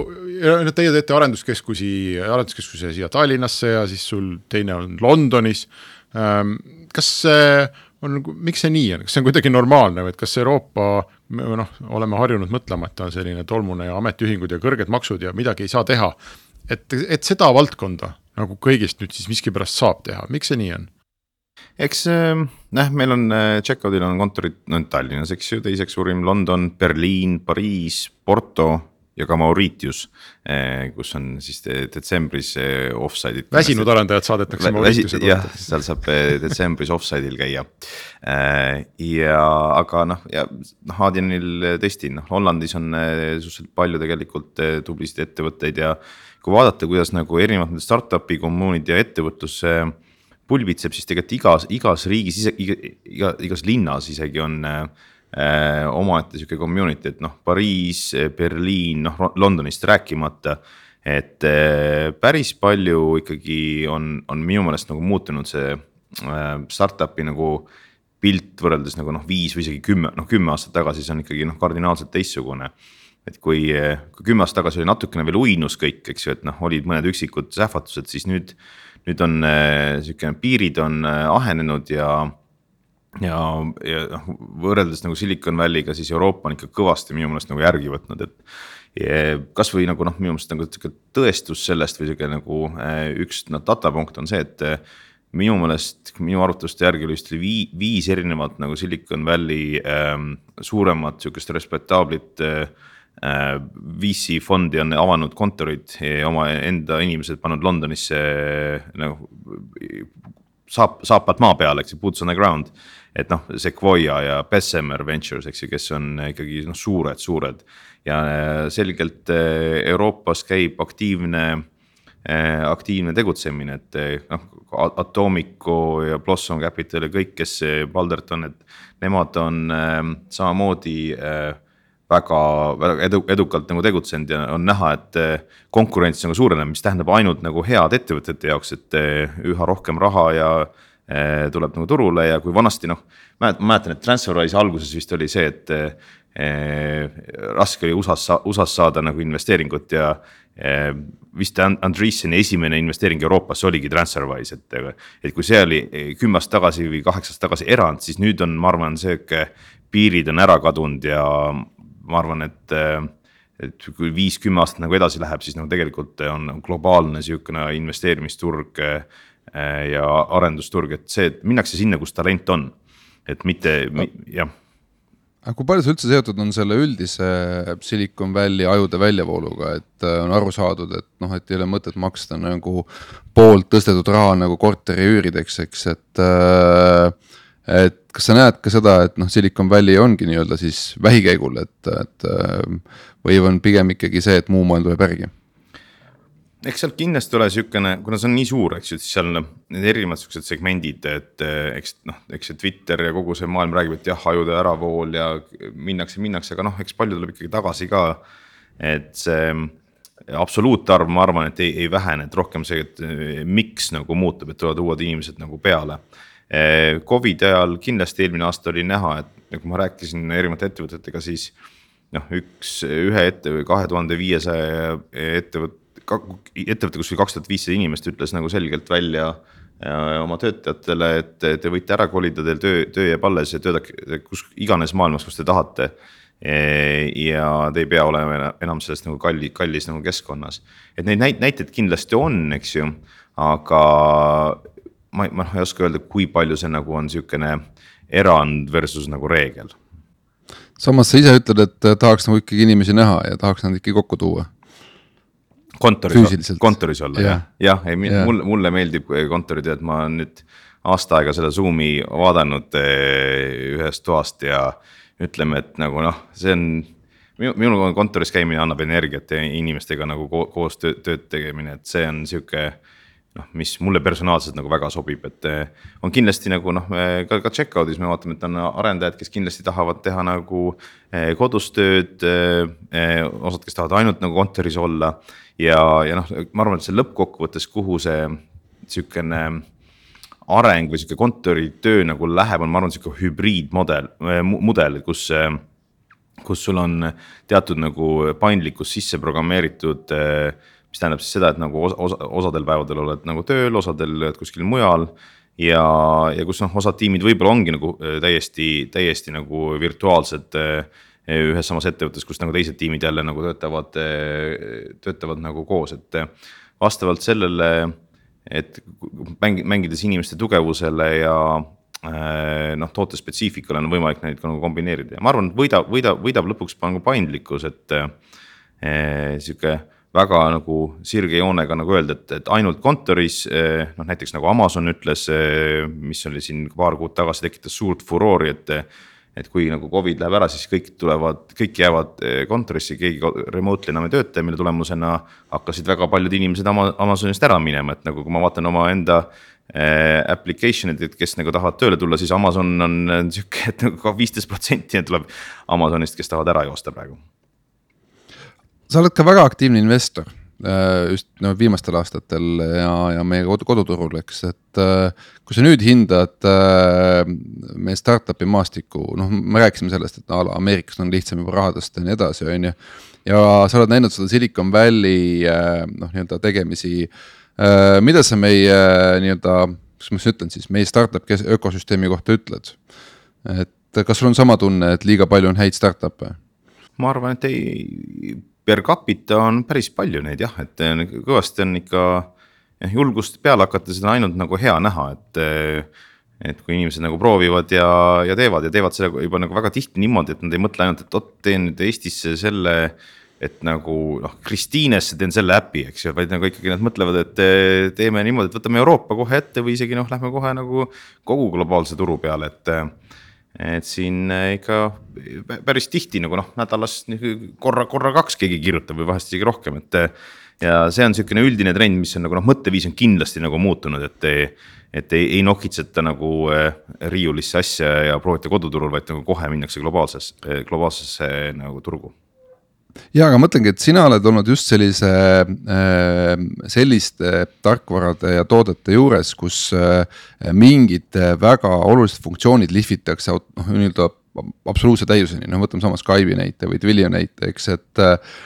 teie teete arenduskeskusi, arenduskeskuse siia Tallinnasse ja siis sul teine on Londonis ähm,. kas see on nagu, miks see nii on, kas see on kuidagi normaalne või et kas Euroopa, noh, oleme harjunud mõtlema, et ta on selline tolmune ja ametiühingud ja kõrged maksud ja midagi ei saa teha et, et seda valdkonda nagu kõigist nüüd siis miskipärast saab teha, miks see nii on? eks noh, meil on checkout'il on kontorid no Tallinnas, eks ju, teiseks suurim London, Berliin, Pariis, Porto ja ka Mauritius, äh, kus on siis detsembris off-site'id. väsinud arendajad saadetakse Mauritiuse kohta. jah, seal saab detsembris off-site'il käia. ja aga noh, ja noh, Adyenil tõesti noh, Hollandis on suhteliselt palju tegelikult tublisid ettevõtteid ja kui vaadata, kuidas nagu erinevad need startup'i kommuunid ja ettevõtlus pulbitseb, siis tegelikult igas, igas riigis, iga, iga, igas linnas isegi on äh, omaette sihuke community, et noh, Pariis, Berliin, noh Londonist rääkimata. et äh, päris palju ikkagi on, on minu meelest nagu muutunud see äh, startup'i nagu pilt võrreldes nagu noh, viis või isegi kümme, noh kümme aastat tagasi, see on ikkagi noh, kardinaalselt teistsugune et kui, kui kümme aastat tagasi oli natukene veel uinus kõik, eks ju, et noh, olid mõned üksikud sähvatused, siis nüüd. nüüd on äh, sihuke piirid on äh, ahenenud ja, ja, ja noh, võrreldes nagu Silicon Valley'ga, siis Euroopa on ikka kõvasti minu meelest nagu järgi võtnud, et. kasvõi nagu noh, minu meelest nagu sihuke tõestus sellest või sihuke nagu üks noh, datapunkt on see, et minu meelest, minu arvutuste järgi oli vist vii, viis erinevat nagu Silicon Valley ähm, suuremat sihukest respektaablit Äh, VC fondi on avanud kontorid omaenda inimesed pannud Londonisse nagu saap, saapad maa peale, eks ju, boots on the ground. et noh, Sequoia ja Bessemer Ventures, eks ju, kes on ikkagi noh, suured, suured ja äh, selgelt äh, Euroopas käib aktiivne aktiivne tegutsemine, et noh, Atomico ja Blossom Capital ja kõik, kes Baldert on, et nemad on samamoodi äh, väga, väga edu, edukalt nagu tegutsenud ja on näha, et eh, konkurents nagu suureneb, mis tähendab ainult nagu head ettevõtete jaoks, et eh, üha rohkem raha ja eh, tuleb nagu turule ja kui vanasti noh. ma mäletan, et Transferwise alguses vist oli see, et raske oli USA-s, USA-s saada nagu investeeringut ja vist Andreesseni esimene investeering Euroopasse oligi Transferwise, et. et kui see oli kümme aastat tagasi või kaheksa aastat tagasi erand, siis nüüd on, ma arvan, sihuke piirid on ära kadunud ja ma arvan, et et kui viis-kümme aastat nagu edasi läheb, siis nagu tegelikult on globaalne sihukene investeerimisturg ja arendusturg, et see, et minnakse sinna, kus talent on, et mitte no., jah aga kui palju see üldse seotud on selle üldise Silicon Valley ajude väljavooluga, et äh, on aru saadud, et noh, et ei ole mõtet maksta nagu poolt tõstetud raha nagu korteri üürideks, eks, et äh, et kas sa näed ka seda, et noh, Silicon Valley ongi nii-öelda siis vähikäigul, et, et või on pigem ikkagi see, et muu maailm tuleb järgi? eks seal kindlasti ole sihukene, kuna see on nii suur, eks ju, siis seal need erinevad siuksed segmendid, et eks noh, eks see Twitter ja kogu see maailm räägib, et jah, ajude äravool ja minnakse, minnakse, aga noh, eks palju tuleb ikkagi tagasi ka. et see absoluutarv, ma arvan, et ei, ei vähene, et rohkem see, et miks nagu muutub, et tulevad uued inimesed nagu peale Covidi ajal kindlasti eelmine aasta oli näha, et nagu ma rääkisin erinevate ettevõtetega, siis noh, üks, ühe ette kahe tuhande viiesaja ettevõtte, ettevõte, kus oli kaks tuhat viissada inimest, ütles nagu selgelt välja äh, oma töötajatele, et te võite ära kolida, teil töö, töö jääb alles ja töötage kus iganes maailmas, kus te tahate. Eh, ja te ei pea olema enam selles nagu kalli, kallis nagu keskkonnas, et neid näiteid kindlasti on, eks ju, aga ma, ma ei oska öelda, kui palju see nagu on sihukene erand versus nagu reegel. samas sa ise ütled, et tahaks nagu ikkagi inimesi näha ja tahaks nad ikkagi kokku tuua kontoris kontoris olla jah Jah., jah, ei Jah. mulle, mulle meeldib kontoritöö, et ma nüüd aasta aega seda Zoom'i vaadanud eh, ühest toast ja ütleme, et nagu noh, see on minu, minul kontoris käimine annab energiat ja inimestega nagu ko koos töö, tööd tegemine, et see on sihuke noh, mis mulle personaalselt nagu väga sobib, et eh, on kindlasti nagu noh, ka, ka checkout'is me vaatame, et on arendajad, kes kindlasti tahavad teha nagu eh, kodus tööd eh,. osad, kes tahavad ainult nagu kontoris olla ja, ja noh, ma arvan, et see lõppkokkuvõttes, kuhu see sihukene areng või sihuke kontoritöö nagu läheb, on, ma arvan, sihuke hübriidmudel, mudel, kus kus sul on teatud nagu paindlikkus sisse programmeeritud. Mis tähendab siis seda, et nagu osa, osa, osadel päevadel oled nagu tööl, osadel oled kuskil mujal. ja, ja kus noh, osad tiimid võib-olla ongi nagu äh, täiesti, täiesti nagu virtuaalsed äh, ühes samas ettevõttes, kus nagu teised tiimid jälle nagu töötavad, töötavad nagu koos, et äh, vastavalt sellele, et mängi-, mängides inimeste tugevusele ja äh, noh, toote spetsiifikale on võimalik neid nagu kombineerida ja ma arvan, et võidab, võidab, võidab lõpuks nagu paindlikkus, et äh, sihuke väga nagu sirge joonega nagu öelda, et, et ainult kontoris eh, noh, näiteks nagu Amazon ütles, mis oli siin paar kuud tagasi tekitas suurt furoori, et. et kui nagu Covid läheb ära, siis kõik tulevad, kõik jäävad eh, kontorisse, keegi remotely enam ei tööta ja mille tulemusena hakkasid väga paljud inimesed Ama- Amazonist ära minema, et nagu kui ma vaatan omaenda eh, application'id, et kes nagu tahavad tööle tulla, siis Amazon on eh, sihuke, et nagu viisteist protsenti tuleb Amazonist, kes tahavad ära joosta praegu sa oled ka väga aktiivne investor äh, just no viimastel aastatel ja, ja meie kodu, koduturul, eks, et äh, kui sa nüüd hindad äh, meie startup'i maastikku, noh, me rääkisime sellest, et a la Ameerikast on lihtsam juba raha tõsta ja nii edasi, on ju. ja sa oled näinud seda Silicon Valley noh, nii-öelda tegemisi mida sa meie nii-öelda, kuidas ma siis ütlen siis, meie startup ökosüsteemi kohta ütled? et kas sul on sama tunne, et liiga palju on häid startup'e? ma arvan, et ei, per capita on päris palju neid jah, et eh, kõvasti on ikka jah, julgust peale hakata, seda on ainult nagu hea näha, et. et kui inimesed nagu proovivad ja, ja teevad ja teevad seda juba nagu väga tihti niimoodi, et nad ei mõtle ainult, et vot teen nüüd Eestisse selle et nagu noh, Kristiinesse teen selle äpi, eks ju, vaid nagu ikkagi nad mõtlevad, et eh, teeme niimoodi, et võtame Euroopa kohe ette või isegi noh, lähme kohe nagu kogu globaalse turu peale, et et siin äh, ikka pä- päris tihti nagu noh, nädalas korra, korra kaks keegi kirjutab või vahest isegi rohkem, et. ja see on niisugune üldine trend, mis on nagu noh, mõtteviis on kindlasti nagu muutunud, et. et ei, ei nokitseta nagu äh, riiulisse asja ja proovita koduturul, vaid nagu kohe minnakse globaalsesse, globaalsesse nagu turgu ja aga mõtlengi, et sina oled olnud just sellise äh,, selliste tarkvarade ja toodete juures, kus äh, mingid väga olulised funktsioonid lihvitakse noh, nii-öelda absoluutse täiuseni, noh, võtame sama Skype'i näite või Twilio näite, eks, et äh,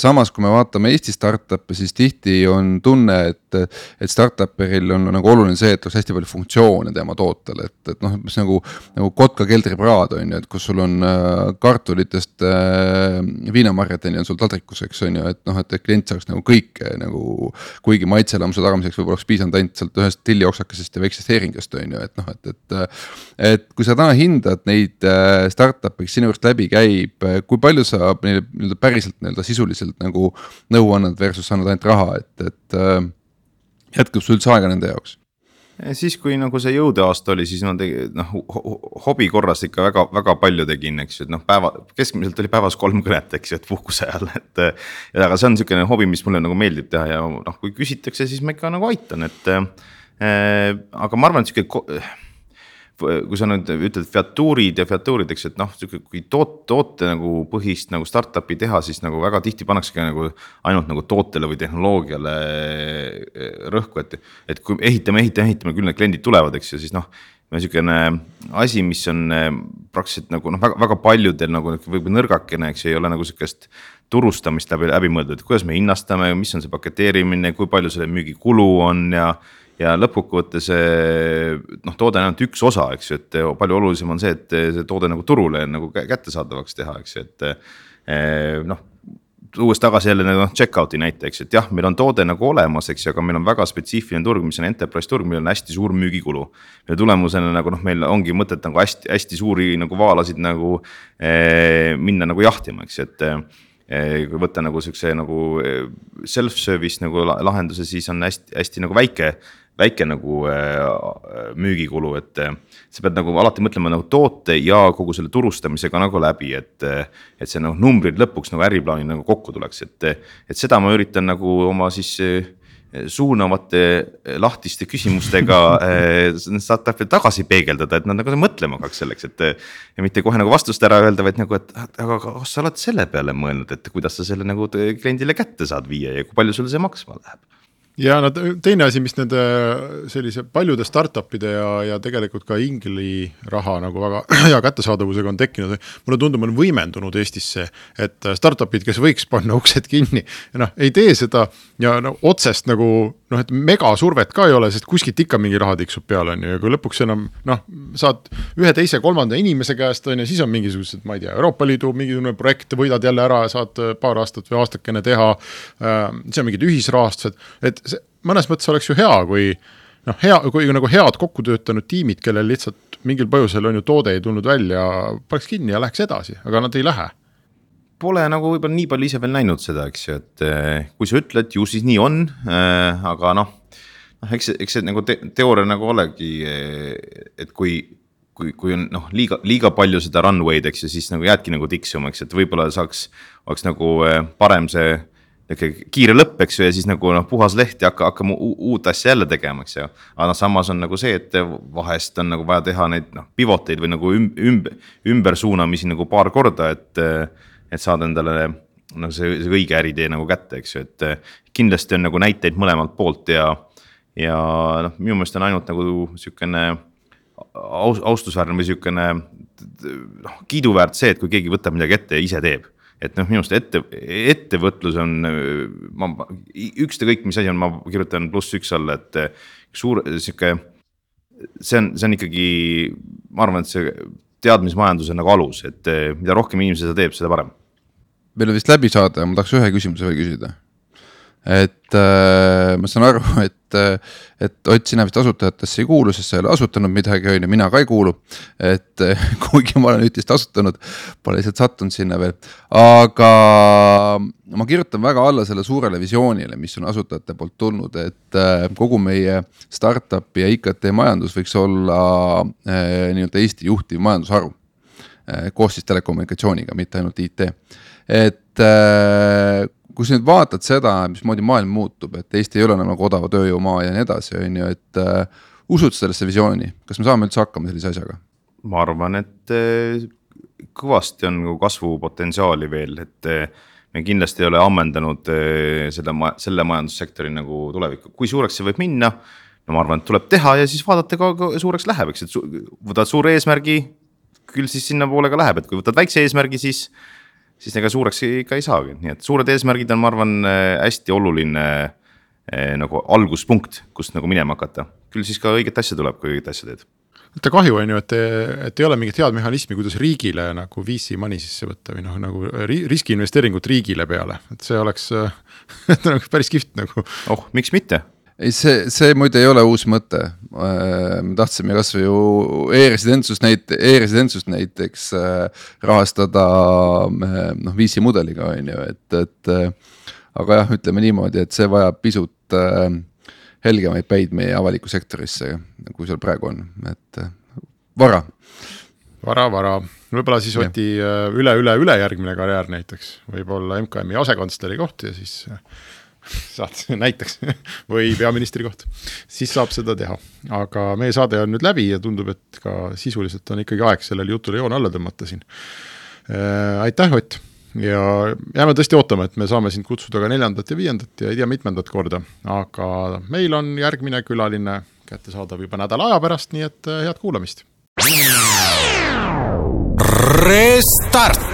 samas, kui me vaatame Eesti startup'e, siis tihti on tunne, et, et startup'il on nagu oluline see, et oleks hästi palju funktsioone tema tootel, et, et noh, mis nagu, nagu kotka keldripraad on ju, et kus sul on äh, kartulitest äh, viinamarjadeni on sul taldrikus, eks on ju, et noh, et klient saaks nagu kõike nagu. kuigi maitseelamuse tagamiseks võib-olla oleks piisanud ainult sealt ühest tillioksakesest ja väiksest heeringest on ju, et noh, et, et. et kui sa täna hindad neid äh, startup'e, kes sinu juurest läbi käib, kui palju sa neile nii-öelda päriselt nii-öelda sisuliselt nagu nõu annad versus annad ainult raha, et, et äh, jätkub sul üldse aega nende jaoks? siis, kui nagu see jõudeaasta oli, siis ma tegin noh ho- ho- hobi korras ikka väga, väga palju tegin, eks ju, et noh, päeva keskmiselt oli päevas kolm kõnet, eks ju, et puhkuse ajal, et. ja aga see on niisugune hobi, mis mulle nagu meeldib teha ja noh, kui küsitakse, siis ma ikka nagu aitan, et äh,. aga ma arvan, et sihuke kui sa nüüd ütled featuurid ja featuurid, eks, et noh, sihuke kui toot-, toote nagu põhist nagu startup'i teha, siis nagu väga tihti pannaksegi nagu ainult nagu tootele või tehnoloogiale eh, rõhku, et. et kui ehitame, ehitame, ehitame, küll need kliendid tulevad, eks ju, siis noh. niisugune asi, mis on eh, praktiliselt nagu noh, väga, väga paljudel nagu võib-olla nõrgakene, eks ei ole nagu sihukest turustamist läbi, läbi mõeldud, kuidas me hinnastame, mis on see paketeerimine, kui palju selle müügikulu on ja ja lõppkokkuvõttes see noh, toode on ainult üks osa, eks ju, et palju olulisem on see, et see toode nagu turule nagu kä- kättesaadavaks teha, eks ju, et eh, noh tuues tagasi jälle noh, check-out'i näite, eks et jah, meil on toode nagu olemas, eks ju, aga meil on väga spetsiifiline turg, mis on enterprise turg, millel on hästi suur müügikulu. ja tulemusena nagu noh, meil ongi mõtet nagu hästi-hästi suuri nagu vaalasid nagu eh, minna nagu jahtima, eks et kui võtta nagu siukse nagu self-service nagu lahenduse, siis on hästi, hästi nagu väike väike nagu äh, müügikulu, et äh, sa pead nagu alati mõtlema nagu toote ja kogu selle turustamisega nagu läbi, et. et see noh, numbrid lõpuks nagu äriplaanil nagu kokku tuleks, et, et seda ma üritan nagu oma siis äh, suunavate lahtiste küsimustega (laughs) startup'e tagasi peegeldada, et nad nagu mõtlema hakkaks selleks, et. ja mitte kohe nagu vastust ära öelda, vaid nagu, et aga kas sa oled selle peale mõelnud, et kuidas sa selle nagu kliendile kätte saad viia ja kui palju sul see maksma läheb ja no teine asi, mis nende sellise paljude startup'ide ja, ja tegelikult ka ingli raha nagu väga (clears throat) hea kättesaadavusega on tekkinud. mulle tundub, on võimendunud Eestis see, et startup'id, kes võiks panna uksed kinni, noh ei tee seda ja no otsest nagu noh, et megasurvet ka ei ole, sest kuskilt ikka mingi raha tiksub peale, on ju, ja kui lõpuks enam noh, saad ühe, teise, kolmanda inimese käest on ju, siis on mingisugused, ma ei tea, Euroopa Liidu mingisugune projekt, võidad jälle ära, saad paar aastat või aastakene teha. Siis on mingid ühisrahastused, et mõnes mõttes oleks ju hea, kui noh, hea, kui nagu head kokku töötanud tiimid, kellel lihtsalt mingil põhjusel on ju toode ei tulnud välja, paneks kinni ja läheks edasi, aga nad ei lähe pole nagu võib-olla nii palju ise veel näinud seda, eks ju, et eh, kui sa ütled, ju siis nii on äh,, aga noh. noh, eks eks see nagu te teooria nagu olegi, eh, et kui, kui, kui on noh, liiga, liiga palju seda runway'd, eks ju, siis nagu jäädki nagu tiksuma, eks, et võib-olla saaks, oleks nagu parem see nihuke kiire lõpp, eks ju, ja siis nagu noh, puhas leht ja hakka, hakkame uut asja jälle tegema, eks ju. aga noh, samas on nagu see, et vahest on nagu vaja teha neid noh, pivot eid või nagu ümber, ümbersuunamisi nagu paar korda, et et saada endale noh, see, see õige äritee nagu kätte, eks ju, et kindlasti on nagu näiteid mõlemalt poolt ja. ja noh, minu meelest on ainult nagu sihukene aus, austusväärne või sihukene noh, kiiduväärt see, et kui keegi võtab midagi ette ja ise teeb et noh, minu arust ette, ettevõtlus on, ma, ükskõik mis asi on, ma kirjutan pluss üks alla, et suur sihuke. see on, see on ikkagi, ma arvan, et see teadmismajanduse nagu alus, et mida rohkem inimesi seda teeb, seda parem meil on vist läbi saade, ma tahaks ühe küsimuse veel küsida. Et äh, ma saan aru, (laughs) et, et Ott, sina vist asutajatesse ei kuulu, sest sa ei ole asutanud midagi, on ju, mina ka ei kuulu. et (laughs) kuigi ma olen üht-teist asutanud, pole lihtsalt sattunud sinna veel, aga ma kirjutan väga alla selle suurele visioonile, mis on asutajate poolt tulnud, et äh, kogu meie startup'i ja IKT majandus võiks olla äh, nii-öelda Eesti juhtiv majandusharu äh, koos siis telekommunikatsiooniga, mitte ainult IT et äh, kui sa nüüd vaatad seda, mismoodi maailm muutub, et Eesti ei ole enam nagu odava tööjõumaa ja nii edasi, on ju, et äh, usud sellesse visiooni, kas me saame üldse hakkama sellise asjaga? ma arvan, et äh, kõvasti on nagu kasvupotentsiaali veel, et äh, me kindlasti ei ole ammendanud äh, seda, selle majandussektori nagu tulevikku, kui suureks see võib minna. no ma arvan, et tuleb teha ja siis vaadata, kui suureks läheb, eks, et võtad suure eesmärgi. küll siis sinnapoole ka läheb, et kui võtad väikse eesmärgi, siis siis ega suureks ikka ei saagi, nii et suured eesmärgid on, ma arvan, äh, hästi oluline äh, nagu alguspunkt, kust nagu minema hakata. küll siis ka õiget asja tuleb, kui õiget asja teed et kahju on ju, et, et ei ole mingit head mehhanismi, kuidas riigile nagu VC money sisse võtta või noh, nagu riskiinvesteeringut riigile peale, et see oleks (laughs) nagu päris kihvt nagu. oh, miks mitte ei, see, see muide ei ole uus mõte. Äh, me tahtsime kasvõi ju e-residentsust näit-, e-residentsust näiteks äh, rahastada äh, noh, VC mudeliga on ju, et, et. aga jah, ütleme niimoodi, et see vajab pisut helgemaid päid meie avalikku sektorisse, kui seal praegu on, et vara. vara, vara, võib-olla siis Oti üle-üle-ülejärgmine karjäär näiteks, võib-olla MKM-i asekantsleri koht ja siis (laughs) saad näiteks (laughs) või peaministri koht, siis saab seda teha. aga meie saade on nüüd läbi ja tundub, et ka sisuliselt on ikkagi aeg sellele jutule joon alla tõmmata siin äh,. aitäh, Ott ja jääme tõesti ootama, et me saame sind kutsuda ka neljandat ja viiendat ja ei tea mitmendat korda, aga meil on järgmine külaline kättesaadav juba nädala aja pärast, nii et head kuulamist. Restart